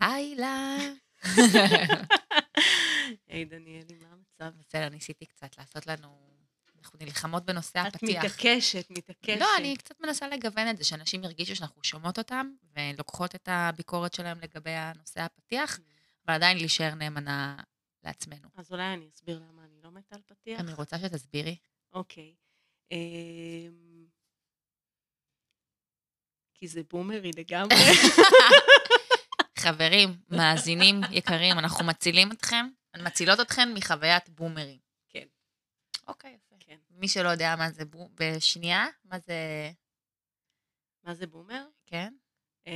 היי לה. היי דניאלי, מה המצב? בסדר, ניסיתי קצת לעשות לנו... אנחנו נלחמות בנושא את הפתיח. מתעקשת, מתעקשת. לא, אני קצת מנסה לגוון את זה, שאנשים ירגישו שאנחנו שומעות אותם, ולוקחות את הביקורת שלהם לגבי הנושא הפתיח, אבל עדיין להישאר נאמנה לעצמנו. אז אולי אני אסביר למה אני לא מתה על פתיח. אני רוצה שתסבירי. אוקיי. אמ, כי זה בומרי לגמרי. חברים, מאזינים יקרים, אנחנו מצילים אתכם, מצילות אתכם מחוויית בומרים. כן. אוקיי, יפה. כן. מי שלא יודע מה זה בום... בשנייה, מה זה... מה זה בומר? כן? אמ,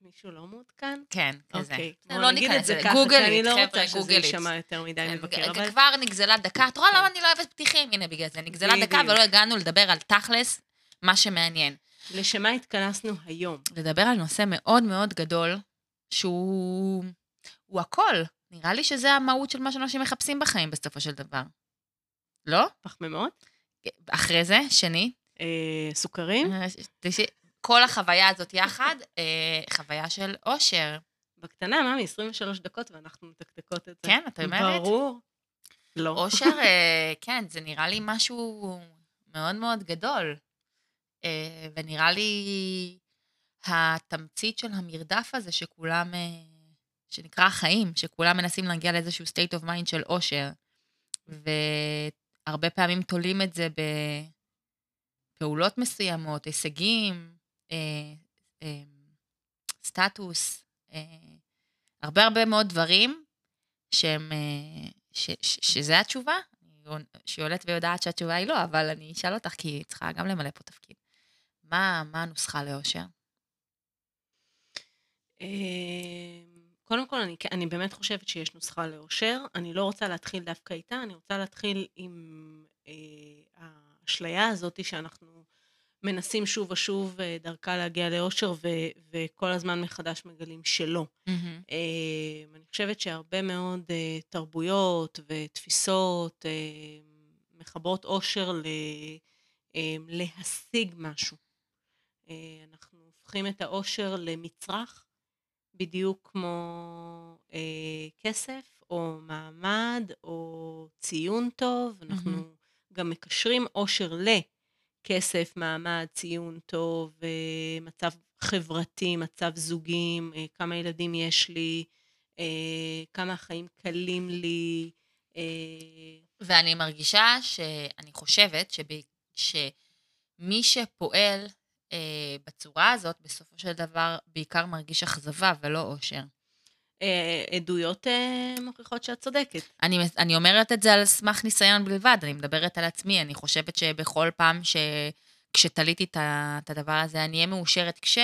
מישהו לא מעודכן? כן, כזה. אוקיי. לא בואו נגיד את זה. ככה, כי אני לא רוצה שזה. יישמע יותר מדי כן, מבקר. כבר נגזלה דקה, את רואה למה אני לא אוהבת פתיחים? הנה, בגלל זה. נגזלה דקה. ולא הגענו לדבר על תכלס, מה שמעניין. לשם מה התכנסנו היום? לדבר על נושא מאוד מאוד גדול, שהוא הוא הכל. נראה לי שזה המהות של מה שאנשים מחפשים בחיים בסופו של דבר. לא? פחמימות? אחרי זה, שני, אה, סוכרים? תשי- כל החוויה הזאת יחד, אה, חוויה של אושר. בקטנה, ממי, 23 דקות ואנחנו מתקתקות את זה. כן, את אומרת? ברור. לא. אושר, אה, כן, זה נראה לי משהו מאוד מאוד גדול. אה, ונראה לי התמצית של המרדף הזה שכולם, אה, שנקרא החיים, שכולם מנסים להגיע לאיזשהו state of mind של אושר. והרבה פעמים תולים את זה בפעולות מסוימות, הישגים, אה, סטטוס, הרבה הרבה מאוד דברים שהם, ש, ש, שזה התשובה, שהיא עולת ויודעת שהתשובה היא לא, אבל אני אשאל אותך, כי היא צריכה גם למלא פה תפקיד. מה, מה הנוסחה לאושר? אה, קודם כל, אני, אני באמת חושבת שיש נוסחה לאושר. אני לא רוצה להתחיל דווקא איתה, אני רוצה להתחיל עם אה, האשליה הזאת שאנחנו מנסים שוב ושוב אה, דרכה להגיע לאושר, ו, וכל הזמן מחדש מגלים שלא. אה, אני חושבת שהרבה מאוד אה, תרבויות ותפיסות אה, מחברות אושר ל, אה, להשיג משהו. אה, אנחנו הופכים את האושר למצרך, בדיוק כמו אה, כסף או מעמד או ציון טוב. אנחנו מהמם. גם מקשרים אושר לכסף, מעמד, ציון טוב, אה, מצב חברתי, מצב זוגים, אה, כמה ילדים יש לי, אה, כמה החיים קלים לי. אה, ואני מרגישה שאני חושבת שב, שמי שפועל אה, בצורה הזאת, בסופו של דבר בעיקר מרגיש אכזבה ולא אושר. אה, עדויות אה, מוכיחות שאת צודקת. אני, אני אומרת את זה על סמך ניסיון בלבד, אני מדברת על עצמי, אני חושבת שבכל פעם ש... כשתליתי את הדבר הזה, אני אהיה מאושרת כש...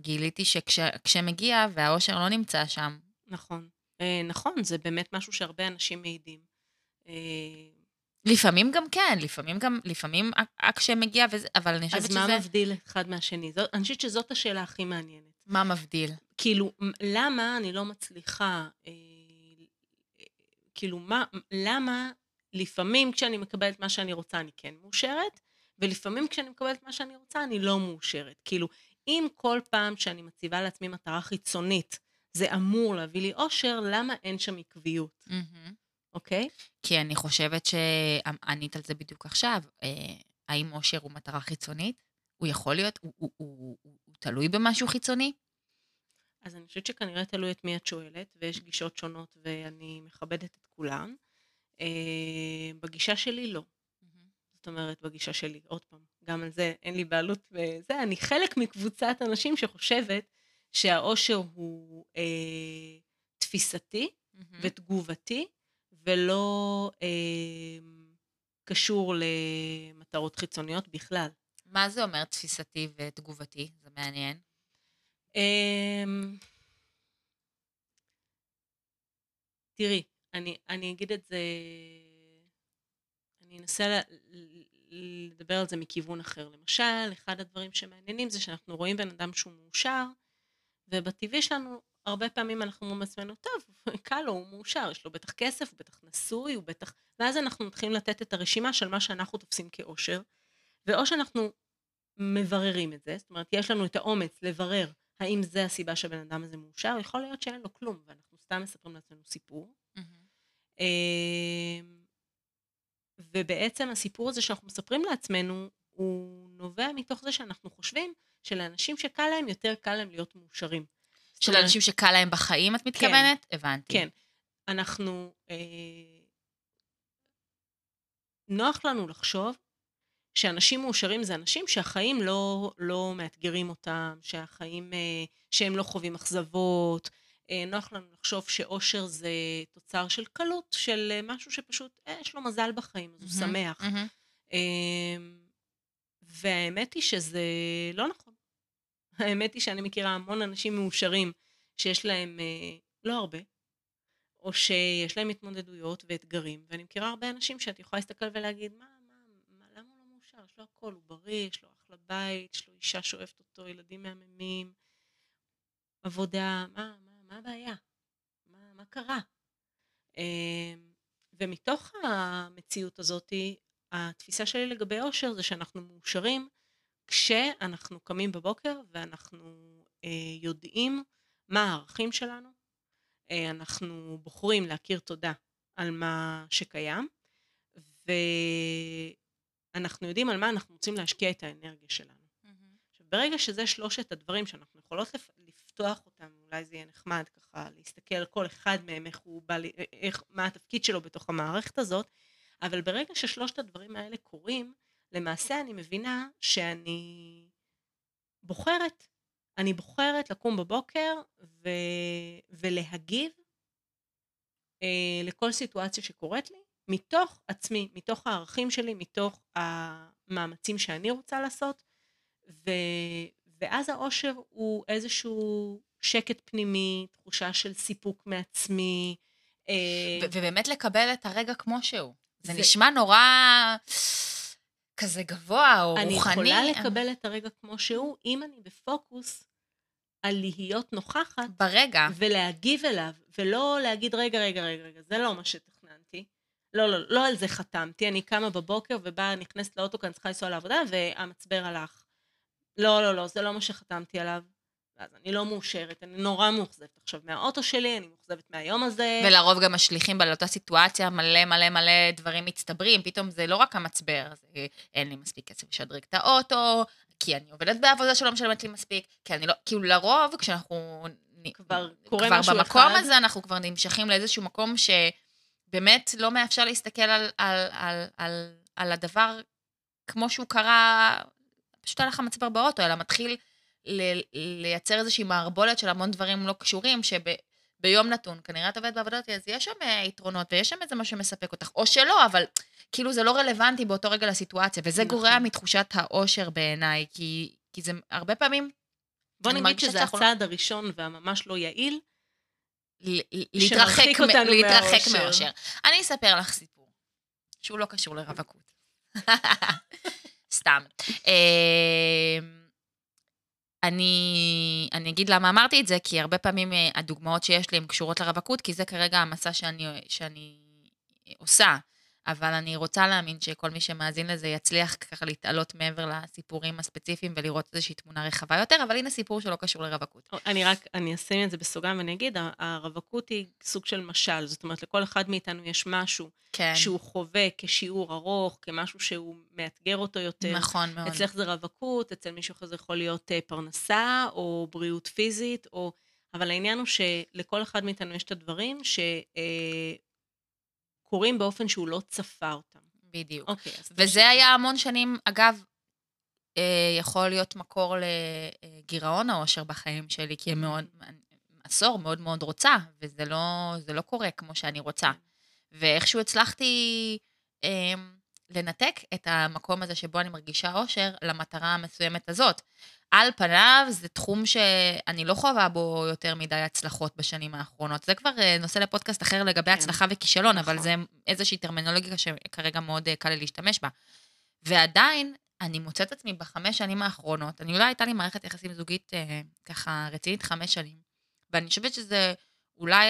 גיליתי שכשמגיע והאושר לא נמצא שם. נכון. אה, נכון, זה באמת משהו שהרבה אנשים מעידים. אה, לפעמים גם כן, לפעמים גם, לפעמים רק כשמגיע וזה, אבל אני חושבת אז שזה... מה מבדיל אחד מהשני? זאת, אני חושבת שזאת השאלה הכי מעניינת. מה מבדיל? כאילו, למה אני לא מצליחה, אה, כאילו, מה, למה לפעמים כשאני מקבלת מה שאני רוצה אני כן מאושרת, ולפעמים כשאני מקבלת מה שאני רוצה אני לא מאושרת. כאילו, אם כל פעם שאני מציבה לעצמי מטרה חיצונית, זה אמור להביא לי אושר, למה אין שם עקביות, מהמם. אוקיי? כי אני חושבת שענית על זה בדיוק עכשיו. אה, האם אושר הוא מטרה חיצונית? הוא יכול להיות, הוא, הוא, הוא, הוא, הוא תלוי במשהו חיצוני? אז אני חושבת שכנראה תלוי את מי את שואלת, ויש גישות שונות ואני מכבדת את כולן. אה, בגישה שלי לא. זאת אומרת, בגישה שלי, עוד פעם, גם על זה אין לי בעלות וזה, אני חלק מקבוצת אנשים שחושבת שהאושר הוא אה, תפיסתי מהמם. ותגובתי, ולא אה, קשור למטרות חיצוניות בכלל. מה זה אומר תפיסתי ותגובתי? זה מעניין. אה, תראי, אני, אני אגיד את זה, אני אנסה לדבר על זה מכיוון אחר. למשל, אחד הדברים שמעניינים זה שאנחנו רואים בן אדם שהוא מאושר, ובטבעי שלנו, הרבה פעמים אנחנו אומרים לעצמנו, טוב, קל לו, הוא מאושר, יש לו בטח כסף, הוא בטח נשוי, הוא בטח... ואז אנחנו מתחילים לתת את הרשימה של מה שאנחנו תופסים כאושר, ואו שאנחנו מבררים את זה, זאת אומרת, יש לנו את האומץ לברר האם זה הסיבה שהבן אדם הזה מאושר? יכול להיות שאין לו כלום, ואנחנו סתם מספרים לעצמנו סיפור. אמ, ובעצם הסיפור הזה שאנחנו מספרים לעצמנו, הוא נובע מתוך זה שאנחנו חושבים שלאנשים שקל להם, יותר קל להם להיות מאושרים. של אנשים שקל להם בחיים, את מתכוונת? כן, הבנתי. כן. אנחנו... אה, נוח לנו לחשוב שאנשים מאושרים זה אנשים שהחיים לא, לא מאתגרים אותם, שהחיים, אה, שהם לא חווים אכזבות. אה, נוח לנו לחשוב שאושר זה תוצר של קלות, של משהו שפשוט, אה, יש לו מזל בחיים, אז הוא שמח. Mm-hmm. והאמת היא שזה לא נכון. האמת היא שאני מכירה המון אנשים מאושרים שיש להם לא הרבה, או שיש להם התמודדויות ואתגרים, ואני מכירה הרבה אנשים שאת יכולה להסתכל ולהגיד, מה, לו הכל, הוא בריא, יש לו אחלה בית, יש לו אישה שאוהבת אותו, ילדים מהממים, עבודה, מה, מה, מה הבעיה? מה, מה קרה? אמ, ומתוך המציאות הזאת, התפיסה שלי לגבי אושר זה שאנחנו מאושרים כשאנחנו קמים בבוקר ואנחנו אה, יודעים מה הערכים שלנו, אה, אנחנו בוחרים להכיר תודה על מה שקיים, ו... אנחנו יודעים על מה אנחנו רוצים להשקיע את האנרגיה שלנו. עכשיו, ברגע שזה שלושת הדברים שאנחנו יכולות לפתוח אותם, אולי זה יהיה נחמד ככה להסתכל על כל אחד מהם, איך הוא בא, איך, מה התפקיד שלו בתוך המערכת הזאת, אבל ברגע ששלושת הדברים האלה קורים, למעשה אני מבינה שאני בוחרת, אני בוחרת לקום בבוקר ו... ולהגיב אה, לכל סיטואציה שקורית לי, מתוך עצמי, מתוך הערכים שלי, מתוך המאמצים שאני רוצה לעשות, ו, ואז האושר הוא איזשהו שקט פנימי, תחושה של סיפוק מעצמי. אה, ובאמת לקבל את הרגע כמו שהוא. זה, זה נשמע נורא כזה גבוה או אני רוחני. אני יכולה לקבל את הרגע כמו שהוא, אם אני בפוקוס על להיות נוכחת. ברגע. ולהגיב אליו, ולא להגיד רגע, רגע, רגע, רגע, זה לא מה שתכננתי. לא, לא, לא על זה חתמתי, אני קמה בבוקר ובאה, נכנסת לאוטו, כי אני צריכה לנסוע לעבודה, והמצבר הלך. לא, לא, לא, זה לא מה שחתמתי עליו. ואז אני לא מאושרת, אני נורא מאוכזבת עכשיו מהאוטו שלי, אני מאוכזבת מהיום הזה. ולרוב גם משליכים באותה סיטואציה מלא מלא מלא דברים מצטברים, פתאום זה לא רק המצבר, זה אין לי מספיק כסף לשדרג את האוטו, כי אני עובדת בעבודה שלא משלמת לי מספיק, כי אני לא, כאילו לרוב כשאנחנו... כבר קורה כבר משהו אחד. כבר במקום הזה אנחנו כבר נמשכים לאיזשהו מקום ש... באמת לא מאפשר להסתכל על, על, על, על, על הדבר כמו שהוא קרה, פשוט היה לך מצבר באוטו, אלא מתחיל ל, לייצר איזושהי מערבולת של המון דברים לא קשורים, שביום נתון, כנראה את עובדת בעבודה אז יש שם אה, יתרונות ויש שם איזה משהו שמספק אותך, או שלא, אבל כאילו זה לא רלוונטי באותו רגע לסיטואציה, וזה נכון. גורע מתחושת האושר בעיניי, כי, כי זה הרבה פעמים... בוא נגיד שזה הצעד הראשון והממש לא יעיל, להתרחק, להתרחק מאושר. אני אספר לך סיפור, שהוא לא קשור לרווקות. סתם. אני, אני אגיד למה אמרתי את זה, כי הרבה פעמים אה, הדוגמאות שיש לי הן קשורות לרווקות, כי זה כרגע המסע שאני, שאני עושה. אבל אני רוצה להאמין שכל מי שמאזין לזה יצליח ככה להתעלות מעבר לסיפורים הספציפיים ולראות איזושהי תמונה רחבה יותר, אבל הנה סיפור שלא קשור לרווקות. אני רק, אני אשים את זה בסוגריים ואני אגיד, הרווקות היא סוג של משל, זאת אומרת, לכל אחד מאיתנו יש משהו כן. שהוא חווה כשיעור ארוך, כמשהו שהוא מאתגר אותו יותר. נכון מאוד. אצלך זה רווקות, אצל מישהו אחר זה יכול להיות אה, פרנסה או בריאות פיזית, או... אבל העניין הוא שלכל אחד מאיתנו יש את הדברים ש... קורים באופן שהוא לא צפה אותם. בדיוק. אוקיי, אז... וזה היה המון שנים, אגב, אה, יכול להיות מקור לגירעון העושר בחיים שלי, כי הם מאוד, עשור מאוד מאוד רוצה, וזה לא, לא קורה כמו שאני רוצה. כן. ואיכשהו הצלחתי אה, לנתק את המקום הזה שבו אני מרגישה אושר למטרה המסוימת הזאת. על פניו זה תחום שאני לא חווה בו יותר מדי הצלחות בשנים האחרונות. זה כבר אה, נושא לפודקאסט אחר לגבי כן. הצלחה וכישלון, נכון. אבל זה איזושהי טרמינולוגיה שכרגע מאוד אה, קל לי להשתמש בה. ועדיין, אני מוצאת עצמי בחמש שנים האחרונות, אני אולי הייתה לי מערכת יחסים זוגית אה, ככה רצינית חמש שנים, ואני חושבת שזה אולי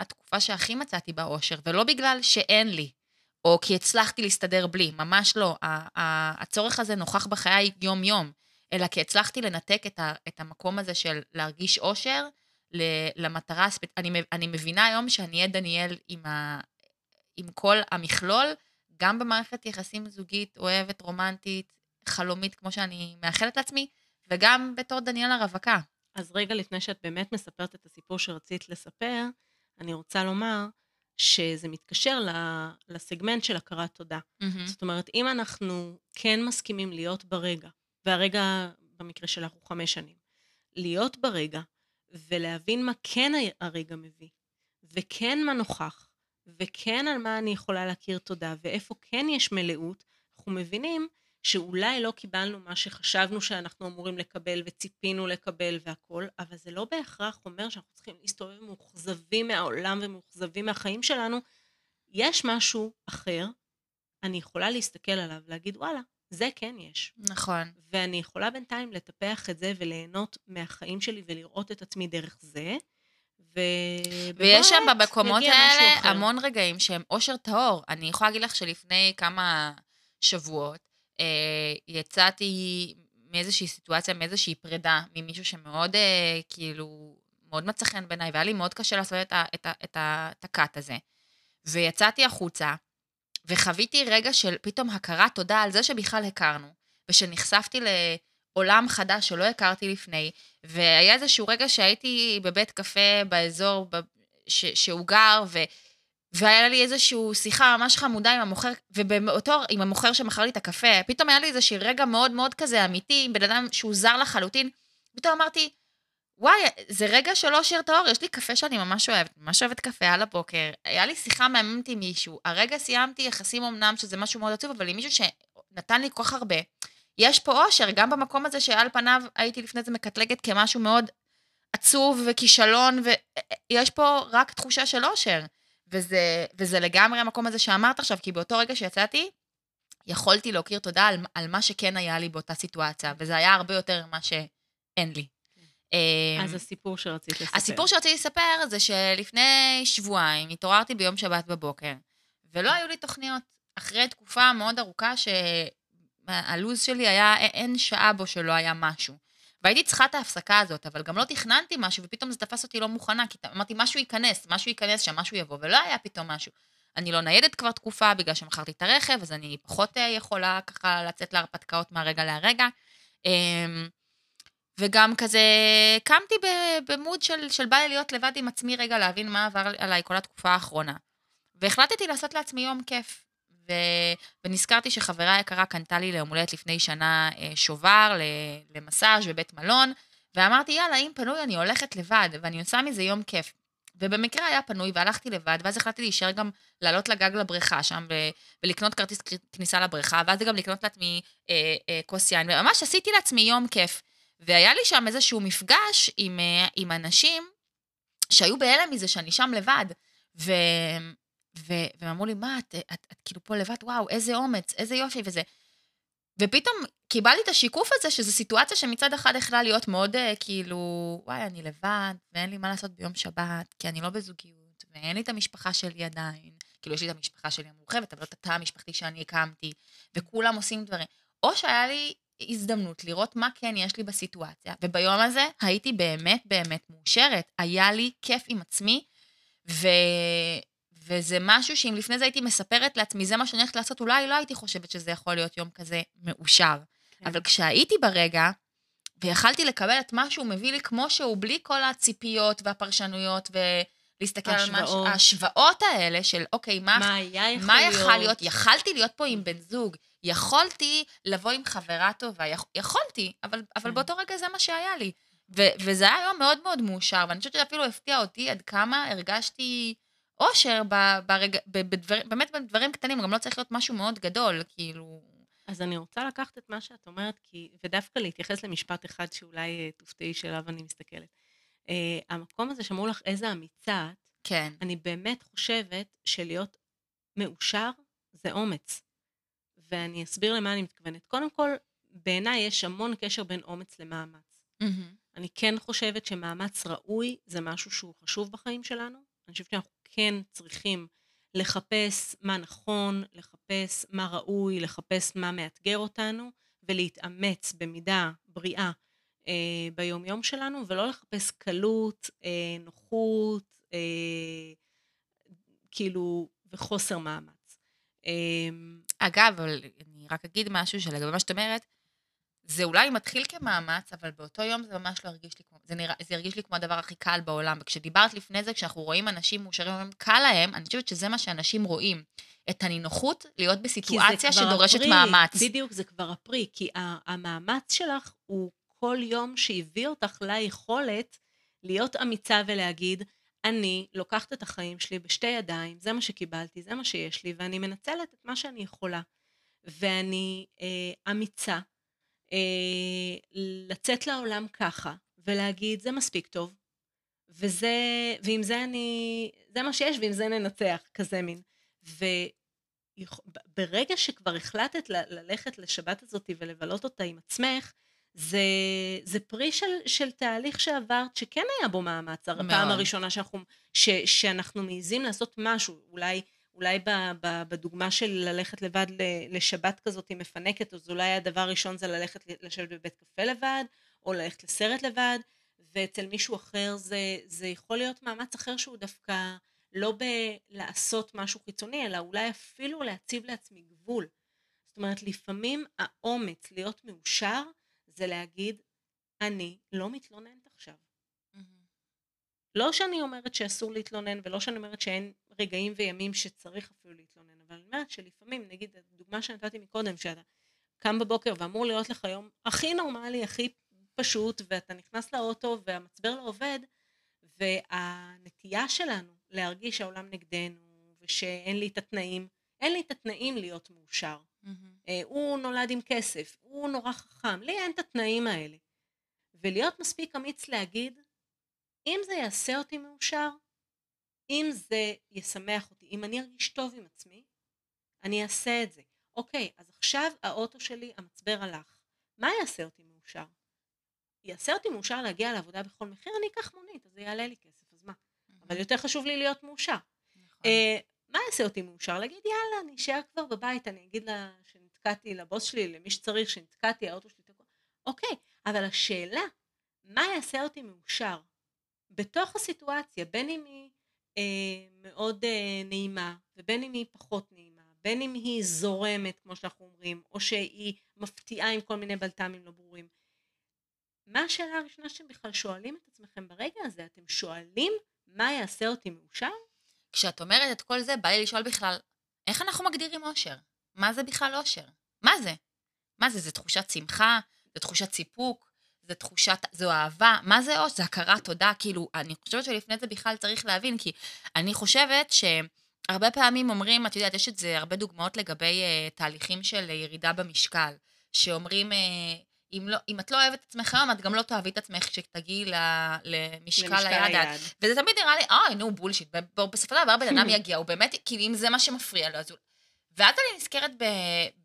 התקופה שהכי מצאתי בה אושר, ולא בגלל שאין לי, או כי הצלחתי להסתדר בלי, ממש לא. הצורך הזה נוכח בחיי יום-יום. אלא כי הצלחתי לנתק את, ה, את המקום הזה של להרגיש אושר למטרה הספציפית. אני, אני מבינה היום שאני אהיה דניאל עם, ה, עם כל המכלול, גם במערכת יחסים זוגית, אוהבת, רומנטית, חלומית, כמו שאני מאחלת לעצמי, וגם בתור דניאל הרווקה. אז רגע לפני שאת באמת מספרת את הסיפור שרצית לספר, אני רוצה לומר שזה מתקשר לסגמנט של הכרת תודה. Mm-hmm. זאת אומרת, אם אנחנו כן מסכימים להיות ברגע, והרגע במקרה שלך הוא חמש שנים, להיות ברגע ולהבין מה כן הרגע מביא, וכן מה נוכח, וכן על מה אני יכולה להכיר תודה, ואיפה כן יש מלאות, אנחנו מבינים שאולי לא קיבלנו מה שחשבנו שאנחנו אמורים לקבל וציפינו לקבל והכול, אבל זה לא בהכרח אומר שאנחנו צריכים להסתובב מאוכזבים מהעולם ומאוכזבים מהחיים שלנו. יש משהו אחר, אני יכולה להסתכל עליו ולהגיד וואלה, זה כן יש. נכון. ואני יכולה בינתיים לטפח את זה וליהנות מהחיים שלי ולראות את עצמי דרך זה. ו... ויש שם במקומות האלה המון רגעים שהם אושר טהור. אני יכולה להגיד לך שלפני כמה שבועות, אה, יצאתי מאיזושהי סיטואציה, מאיזושהי פרידה, ממישהו שמאוד, אה, כאילו, מאוד מצא חן בעיניי, והיה לי מאוד קשה לעשות את, ה, את, ה, את, ה, את הקאט הזה. ויצאתי החוצה, וחוויתי רגע של פתאום הכרת תודה על זה שבכלל הכרנו, ושנחשפתי לעולם חדש שלא הכרתי לפני, והיה איזשהו רגע שהייתי בבית קפה באזור ש, שהוא גר, ו... והיה לי איזושהי שיחה ממש חמודה עם המוכר, ובאותו, עם המוכר שמכר לי את הקפה, פתאום היה לי איזשהו רגע מאוד מאוד כזה אמיתי, עם בן אדם שהוא זר לחלוטין, פתאום אמרתי, וואי, זה רגע של אושר טהור, יש לי קפה שאני ממש אוהבת, ממש אוהבת קפה על הבוקר, היה לי שיחה מהממת עם מישהו, הרגע סיימתי יחסים אמנם, שזה משהו מאוד עצוב, אבל עם מישהו שנתן לי כל כך הרבה. יש פה אושר, גם במקום הזה שעל פניו הייתי לפני זה מקטלגת כמשהו מאוד עצוב וכישלון, ויש פה רק תחושה של אושר. וזה, וזה לגמרי המקום הזה שאמרת עכשיו, כי באותו רגע שיצאתי, יכולתי להכיר תודה על, על מה שכן היה לי באותה סיטואציה, וזה היה הרבה יותר ממה שאין לי. אמ, אז הסיפור שרצית לספר. הסיפור שרציתי לספר זה שלפני שבועיים התעוררתי ביום שבת בבוקר, ולא היו לי תוכניות. אחרי תקופה מאוד ארוכה שהלו"ז שלי היה, אין שעה בו שלא היה משהו. והייתי צריכה את ההפסקה הזאת, אבל גם לא תכננתי משהו, ופתאום זה תפס אותי לא מוכנה, כי אמרתי, משהו ייכנס, משהו ייכנס שם, משהו יבוא, ולא היה פתאום משהו. אני לא ניידת כבר תקופה, בגלל שמכרתי את הרכב, אז אני פחות אה, יכולה ככה לצאת להרפתקאות מהרגע להרגע. וגם כזה קמתי במוד של, של בא לי להיות לבד עם עצמי רגע, להבין מה עבר עליי כל התקופה האחרונה. והחלטתי לעשות לעצמי יום כיף. ו... ונזכרתי שחברה יקרה קנתה לי ליום הולדת לפני שנה אה, שובר למסאז' בבית מלון, ואמרתי, יאללה, אם פנוי, אני הולכת לבד, ואני עושה מזה יום כיף. ובמקרה היה פנוי, והלכתי לבד, ואז החלטתי להישאר גם, לעלות לגג לבריכה שם, ו- ולקנות כרטיס כניסה לבריכה, ואז גם לקנות לעצמי אה, אה, כוס יין, וממש עשיתי לעצמי יום כיף. והיה לי שם איזשהו מפגש עם, אה, עם אנשים שהיו בהלם מזה שאני שם לבד. ו- ו- והם אמרו לי, מה, את, את, את, כאילו פה לבד, וואו, איזה אומץ, איזה יופי וזה. ופתאום קיבלתי את השיקוף הזה, שזו סיטואציה שמצד אחד יכלה להיות מאוד uh, כאילו, וואי, אני לבד, ואין לי מה לעשות ביום שבת, כי אני לא בזוגיות, ואין לי את המשפחה שלי עדיין. כאילו, יש לי את המשפחה שלי המורחבת, אבל לא את התא המשפחתי שאני הקמתי, וכולם עושים דברים. או שהיה לי הזדמנות לראות מה כן יש לי בסיטואציה, וביום הזה הייתי באמת באמת מאושרת. היה לי כיף עם עצמי, ו... וזה משהו שאם לפני זה הייתי מספרת לעצמי, זה מה שאני הולכת לעשות, אולי לא הייתי חושבת שזה יכול להיות יום כזה מאושר. כן. אבל כשהייתי ברגע, ויכלתי לקבל את מה שהוא מביא לי כמו שהוא, בלי כל הציפיות והפרשנויות, ולהסתכל על מה... ההשוואות האלה של, אוקיי, מה... מה היה יכול מה להיות? מה יכול להיות? יכלתי להיות פה עם בן זוג, יכולתי לבוא עם חברה טובה, יכ, יכולתי, אבל, אבל כן. באותו רגע זה מה שהיה לי. ו, וזה היה יום מאוד מאוד מאושר, ואני חושבת שזה אפילו הפתיע אותי עד כמה הרגשתי... אושר ברג... בדבר... באמת בדברים קטנים, גם לא צריך להיות משהו מאוד גדול, כאילו... אז אני רוצה לקחת את מה שאת אומרת, כי... ודווקא להתייחס למשפט אחד שאולי uh, תופתעי שאליו אני מסתכלת. Uh, המקום הזה שאמרו לך איזה אמיצה את, כן. אני באמת חושבת שלהיות מאושר זה אומץ. ואני אסביר למה אני מתכוונת. קודם כל, בעיניי יש המון קשר בין אומץ למאמץ. Mm-hmm. אני כן חושבת שמאמץ ראוי זה משהו שהוא חשוב בחיים שלנו. אני חושבת שאנחנו כן צריכים לחפש מה נכון, לחפש מה ראוי, לחפש מה מאתגר אותנו, ולהתאמץ במידה בריאה אה, ביום-יום שלנו, ולא לחפש קלות, אה, נוחות, אה, כאילו, וחוסר מאמץ. אה, אגב, אבל אני רק אגיד משהו שלגבי מה שאת אומרת, זה אולי מתחיל כמאמץ, אבל באותו יום זה ממש לא הרגיש לי כמו, זה, נראה, זה הרגיש לי כמו הדבר הכי קל בעולם. וכשדיברת לפני זה, כשאנחנו רואים אנשים מאושרים, אומרים, קל להם, אני חושבת שזה מה שאנשים רואים. את הנינוחות להיות בסיטואציה שדורשת הפרי, מאמץ. בדיוק, זה כבר הפרי, כי המאמץ שלך הוא כל יום שהביא אותך ליכולת להיות אמיצה ולהגיד, אני לוקחת את החיים שלי בשתי ידיים, זה מה שקיבלתי, זה מה שיש לי, ואני מנצלת את מה שאני יכולה. ואני אה, אמיצה אה, לצאת לעולם ככה, ולהגיד, זה מספיק טוב, וזה, ועם זה אני, זה מה שיש, ועם זה ננצח, כזה מין. וברגע שכבר החלטת ללכת לשבת הזאת ולבלות אותה עם עצמך, זה, זה פרי של, של תהליך שעברת שכן היה בו מאמץ. מאוד. הפעם הראשונה שאנחנו, ש, שאנחנו מעיזים לעשות משהו, אולי, אולי ב, ב, בדוגמה של ללכת לבד לשבת כזאת מפנקת, אז אולי הדבר הראשון זה ללכת לשבת בבית קפה לבד, או ללכת לסרט לבד, ואצל מישהו אחר זה, זה יכול להיות מאמץ אחר שהוא דווקא לא בלעשות משהו חיצוני, אלא אולי אפילו להציב לעצמי גבול. זאת אומרת, לפעמים האומץ להיות מאושר זה להגיד, אני לא מתלוננת עכשיו. Mm-hmm. לא שאני אומרת שאסור להתלונן, ולא שאני אומרת שאין רגעים וימים שצריך אפילו להתלונן, אבל אני אומרת שלפעמים, נגיד, הדוגמה שנתתי מקודם, שאתה קם בבוקר ואמור להיות לך יום הכי נורמלי, הכי פשוט, ואתה נכנס לאוטו והמצבר לא עובד, והנטייה שלנו להרגיש שהעולם נגדנו, ושאין לי את התנאים, אין לי את התנאים להיות מאושר. Mm-hmm. הוא נולד עם כסף, הוא נורא חכם, לי אין את התנאים האלה. ולהיות מספיק אמיץ להגיד, אם זה יעשה אותי מאושר, אם זה ישמח אותי, אם אני ארגיש טוב עם עצמי, אני אעשה את זה. אוקיי, אז עכשיו האוטו שלי, המצבר הלך. מה יעשה אותי מאושר? יעשה אותי מאושר להגיע לעבודה בכל מחיר, אני אקח מונית, אז זה יעלה לי כסף, אז מה? Mm-hmm. אבל יותר חשוב לי להיות מאושר. נכון. Uh, מה יעשה אותי מאושר? להגיד יאללה, אני אשאר כבר בבית, אני אגיד לה שנתקעתי, לבוס שלי, למי שצריך, שנתקעתי, האוטו שלי תקוע. אוקיי, אבל השאלה, מה יעשה אותי מאושר? בתוך הסיטואציה, בין אם היא אה, מאוד אה, נעימה, ובין אם היא פחות נעימה, בין אם היא זורמת, כמו שאנחנו אומרים, או שהיא מפתיעה עם כל מיני בלת"מים לא ברורים. מה השאלה הראשונה שאתם בכלל שואלים את עצמכם ברגע הזה? אתם שואלים מה יעשה אותי מאושר? כשאת אומרת את כל זה, בא לי לשאול בכלל, איך אנחנו מגדירים אושר? מה זה בכלל אושר? מה זה? מה זה? זה תחושת שמחה? זה תחושת סיפוק? זה תחושת, זו אהבה? מה זה אושר? זה הכרת תודה? כאילו, אני חושבת שלפני זה בכלל צריך להבין, כי אני חושבת שהרבה פעמים אומרים, את יודעת, יש את זה הרבה דוגמאות לגבי uh, תהליכים של ירידה במשקל, שאומרים, uh, אם, לא, אם את לא אוהבת את עצמך היום, את גם לא תאהבי את עצמך כשתגיעי למשקל היד. היד. וזה תמיד נראה לי, אוי, נו, בולשיט. בסופו של דבר בן אדם יגיע, הוא באמת, כאילו, אם זה מה שמפריע לו, אז הוא... ואז אני נזכרת ב,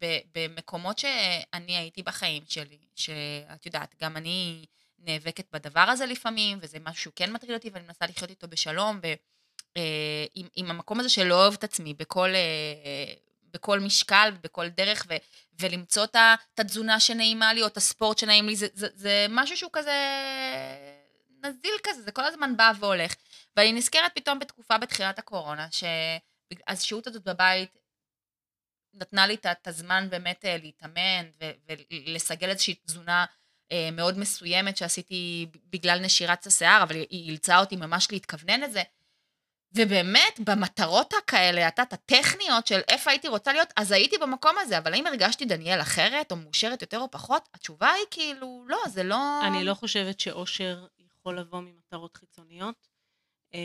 ב, במקומות שאני הייתי בחיים שלי, שאת יודעת, גם אני נאבקת בדבר הזה לפעמים, וזה משהו שהוא כן מטריד אותי, ואני מנסה לחיות איתו בשלום, ועם אה, עם המקום הזה שלא אוהב את עצמי בכל... אה, בכל משקל, בכל דרך, ו, ולמצוא את התזונה שנעימה לי, או את הספורט שנעים לי, זה, זה, זה משהו שהוא כזה נזיל כזה, זה כל הזמן בא והולך. ואני נזכרת פתאום בתקופה בתחילת הקורונה, שהשהות הזאת בבית נתנה לי את הזמן באמת אה, להתאמן ולסגל איזושהי תזונה אה, מאוד מסוימת שעשיתי בגלל נשירת השיער, אבל היא אילצה אותי ממש להתכוונן לזה. ובאמת, במטרות הכאלה, את יודעת, הטכניות של איפה הייתי רוצה להיות, אז הייתי במקום הזה, אבל האם הרגשתי דניאל אחרת, או מאושרת יותר או פחות? התשובה היא כאילו, לא, זה לא... אני לא חושבת שאושר יכול לבוא ממטרות חיצוניות. אה,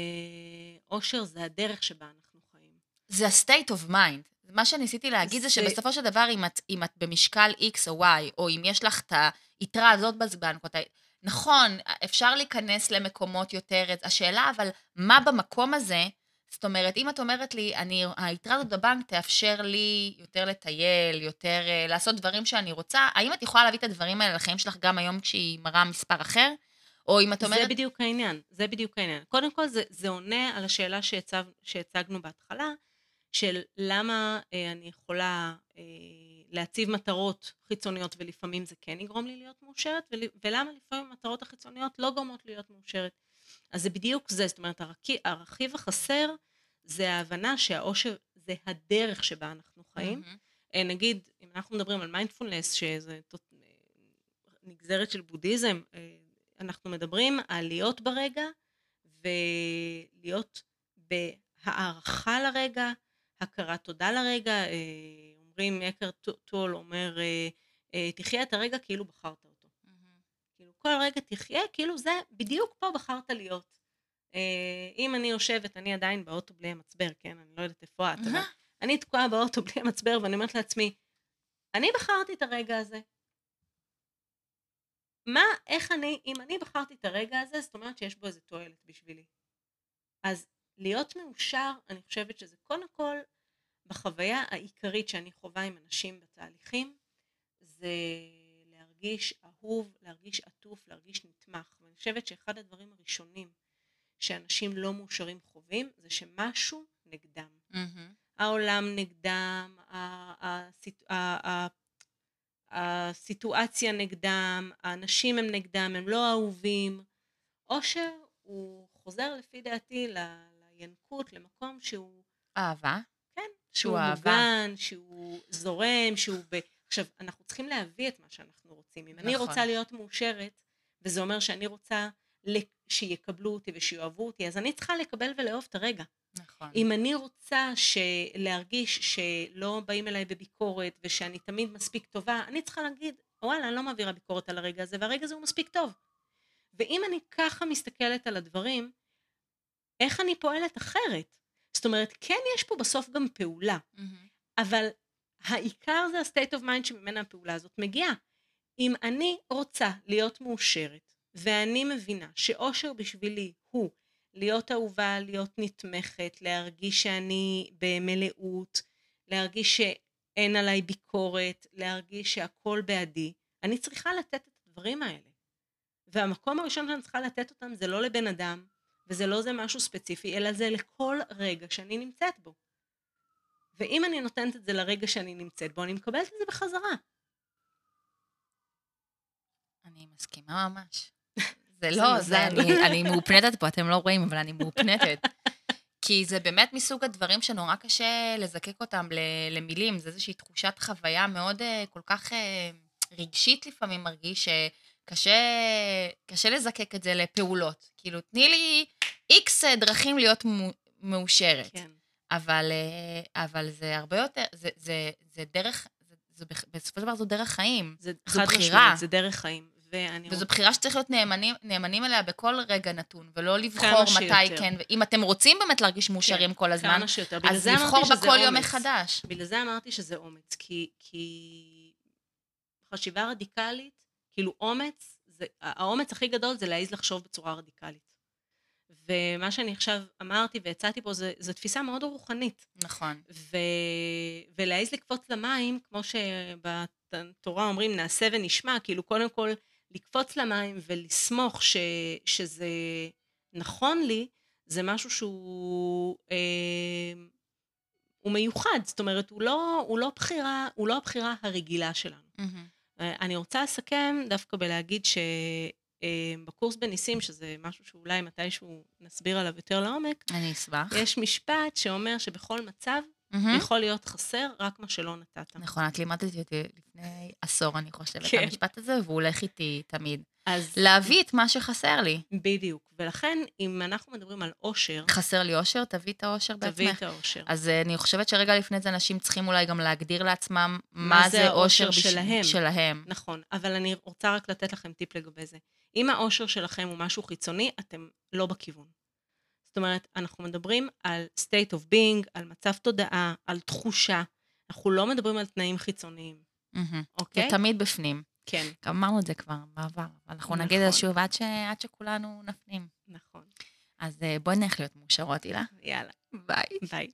אושר זה הדרך שבה אנחנו חיים. זה ה-state of mind. מה שניסיתי להגיד זה, זה שבסופו של דבר, אם את, אם את במשקל X או Y, או אם יש לך את היתרה הזאת בנקות, נכון, אפשר להיכנס למקומות יותר, השאלה אבל, מה במקום הזה, זאת אומרת, אם את אומרת לי, אני, היתרה הזאת בבנק תאפשר לי יותר לטייל, יותר uh, לעשות דברים שאני רוצה, האם את יכולה להביא את הדברים האלה לחיים שלך גם היום כשהיא מראה מספר אחר? או אם את אומרת... זה בדיוק העניין, זה בדיוק העניין. קודם כל, זה, זה עונה על השאלה שהצג, שהצגנו בהתחלה, של למה אה, אני יכולה אה, להציב מטרות חיצוניות ולפעמים זה כן יגרום לי להיות מאושרת, ול, ולמה לפעמים המטרות החיצוניות לא גורמות להיות מאושרת. אז זה בדיוק זה, זאת אומרת, הרכיב, החסר זה ההבנה שהאושר זה הדרך שבה אנחנו חיים. Mm-hmm. נגיד, אם אנחנו מדברים על מיינדפולנס, שזה נגזרת של בודהיזם, אה, אנחנו מדברים על להיות ברגע ולהיות בהערכה לרגע, הכרת תודה לרגע, אה, אומרים, יקר טול אומר, תחיה את הרגע כאילו בחרת אותו. כאילו כל רגע תחיה, כאילו זה בדיוק פה בחרת להיות. אם אני יושבת, אני עדיין באוטו בלי המצבר, כן? אני לא יודעת איפה את, אבל אני תקועה באוטו בלי המצבר ואני אומרת לעצמי, אני בחרתי את הרגע הזה. מה, איך אני, אם אני בחרתי את הרגע הזה, זאת אומרת שיש בו איזה תועלת בשבילי. אז להיות מאושר, אני חושבת שזה קודם כל, בחוויה העיקרית שאני חווה עם אנשים בתהליכים, זה להרגיש אהוב, להרגיש עטוף, להרגיש נתמך. ואני חושבת שאחד הדברים הראשונים שאנשים לא מאושרים חווים, זה שמשהו נגדם. Mm-hmm. העולם נגדם, הסיטואציה נגדם, האנשים הם נגדם, הם לא אהובים. אושר הוא חוזר לפי דעתי לינקות, למקום שהוא... אהבה? שהוא מוגן, שהוא זורם, שהוא ב... עכשיו, אנחנו צריכים להביא את מה שאנחנו רוצים. אם נכון. אני רוצה להיות מאושרת, וזה אומר שאני רוצה שיקבלו אותי ושיאהבו אותי, אז אני צריכה לקבל ולאהוב את הרגע. נכון. אם אני רוצה להרגיש שלא באים אליי בביקורת ושאני תמיד מספיק טובה, אני צריכה להגיד, וואלה, אני לא מעבירה ביקורת על הרגע הזה, והרגע הזה הוא מספיק טוב. ואם אני ככה מסתכלת על הדברים, איך אני פועלת אחרת? זאת אומרת, כן יש פה בסוף גם פעולה, mm-hmm. אבל העיקר זה ה-state of mind שממנה הפעולה הזאת מגיעה. אם אני רוצה להיות מאושרת, ואני מבינה שאושר בשבילי הוא להיות אהובה, להיות נתמכת, להרגיש שאני במלאות, להרגיש שאין עליי ביקורת, להרגיש שהכל בעדי, אני צריכה לתת את הדברים האלה. והמקום הראשון שאני צריכה לתת אותם זה לא לבן אדם, וזה לא זה משהו ספציפי, אלא זה לכל רגע שאני נמצאת בו. ואם אני נותנת את זה לרגע שאני נמצאת בו, אני מקבלת את זה בחזרה. אני מסכימה ממש. זה לא, זה, אני, אני מאופנטת פה, אתם לא רואים, אבל אני מאופנטת. כי זה באמת מסוג הדברים שנורא קשה לזקק אותם למילים, זה איזושהי תחושת חוויה מאוד אה, כל כך אה, רגשית לפעמים מרגיש, שקשה לזקק את זה לפעולות. כאילו, תני לי איקס דרכים להיות מאושרת. כן. אבל, אה, אבל זה הרבה יותר, זה, זה, זה דרך, זה, בסופו של דבר זו דרך חיים. זה זו בחירה. משמעית, זה דרך חיים. ואני... וזו בחירה שצריך להיות נאמנים, נאמנים אליה בכל רגע נתון, ולא לבחור מתי כן. אם אתם רוצים באמת להרגיש מאושרים כן, כל הזמן, כמה שיותר. אז לבחור בכל יום מחדש. בגלל זה אמרתי שזה אומץ, כי, כי חשיבה רדיקלית, כאילו אומץ, זה, האומץ הכי גדול זה להעיז לחשוב בצורה רדיקלית. ומה שאני עכשיו אמרתי והצעתי פה זה, זה תפיסה מאוד רוחנית. נכון. ו, ולהעיז לקפוץ למים, כמו שבתורה אומרים נעשה ונשמע, כאילו קודם כל לקפוץ למים ולסמוך ש, שזה נכון לי, זה משהו שהוא אה, הוא מיוחד, זאת אומרת, הוא לא, הוא לא, בחירה, הוא לא הבחירה הרגילה שלנו. Mm-hmm. אני רוצה לסכם דווקא בלהגיד שבקורס אה, בניסים, שזה משהו שאולי מתישהו נסביר עליו יותר לעומק, אני אשמח. יש משפט שאומר שבכל מצב mm-hmm. יכול להיות חסר רק מה שלא נתת. נכון, את לימדת אותי לפני עשור, אני חושבת, כן. המשפט הזה, והוא הולך איתי תמיד. אז... להביא את מה שחסר לי. בדיוק. ולכן, אם אנחנו מדברים על אושר... חסר לי אושר, תביא את האושר בעצמך. תביא את האושר. אז uh, אני חושבת שרגע לפני זה אנשים צריכים אולי גם להגדיר לעצמם מה, מה זה האושר בש... שלהם. שלהם. נכון, אבל אני רוצה רק לתת לכם טיפ לגבי זה. אם האושר שלכם הוא משהו חיצוני, אתם לא בכיוון. זאת אומרת, אנחנו מדברים על state of being, על מצב תודעה, על תחושה. אנחנו לא מדברים על תנאים חיצוניים, mm-hmm. אוקיי? זה תמיד בפנים. כן. גם אמרנו את זה כבר בעבר, אנחנו נכון. נגיד את זה שוב עד, ש... עד שכולנו נפנים. נכון. אז אה, בואי נלך להיות מאושרות, הילה. יאללה. ביי. ביי.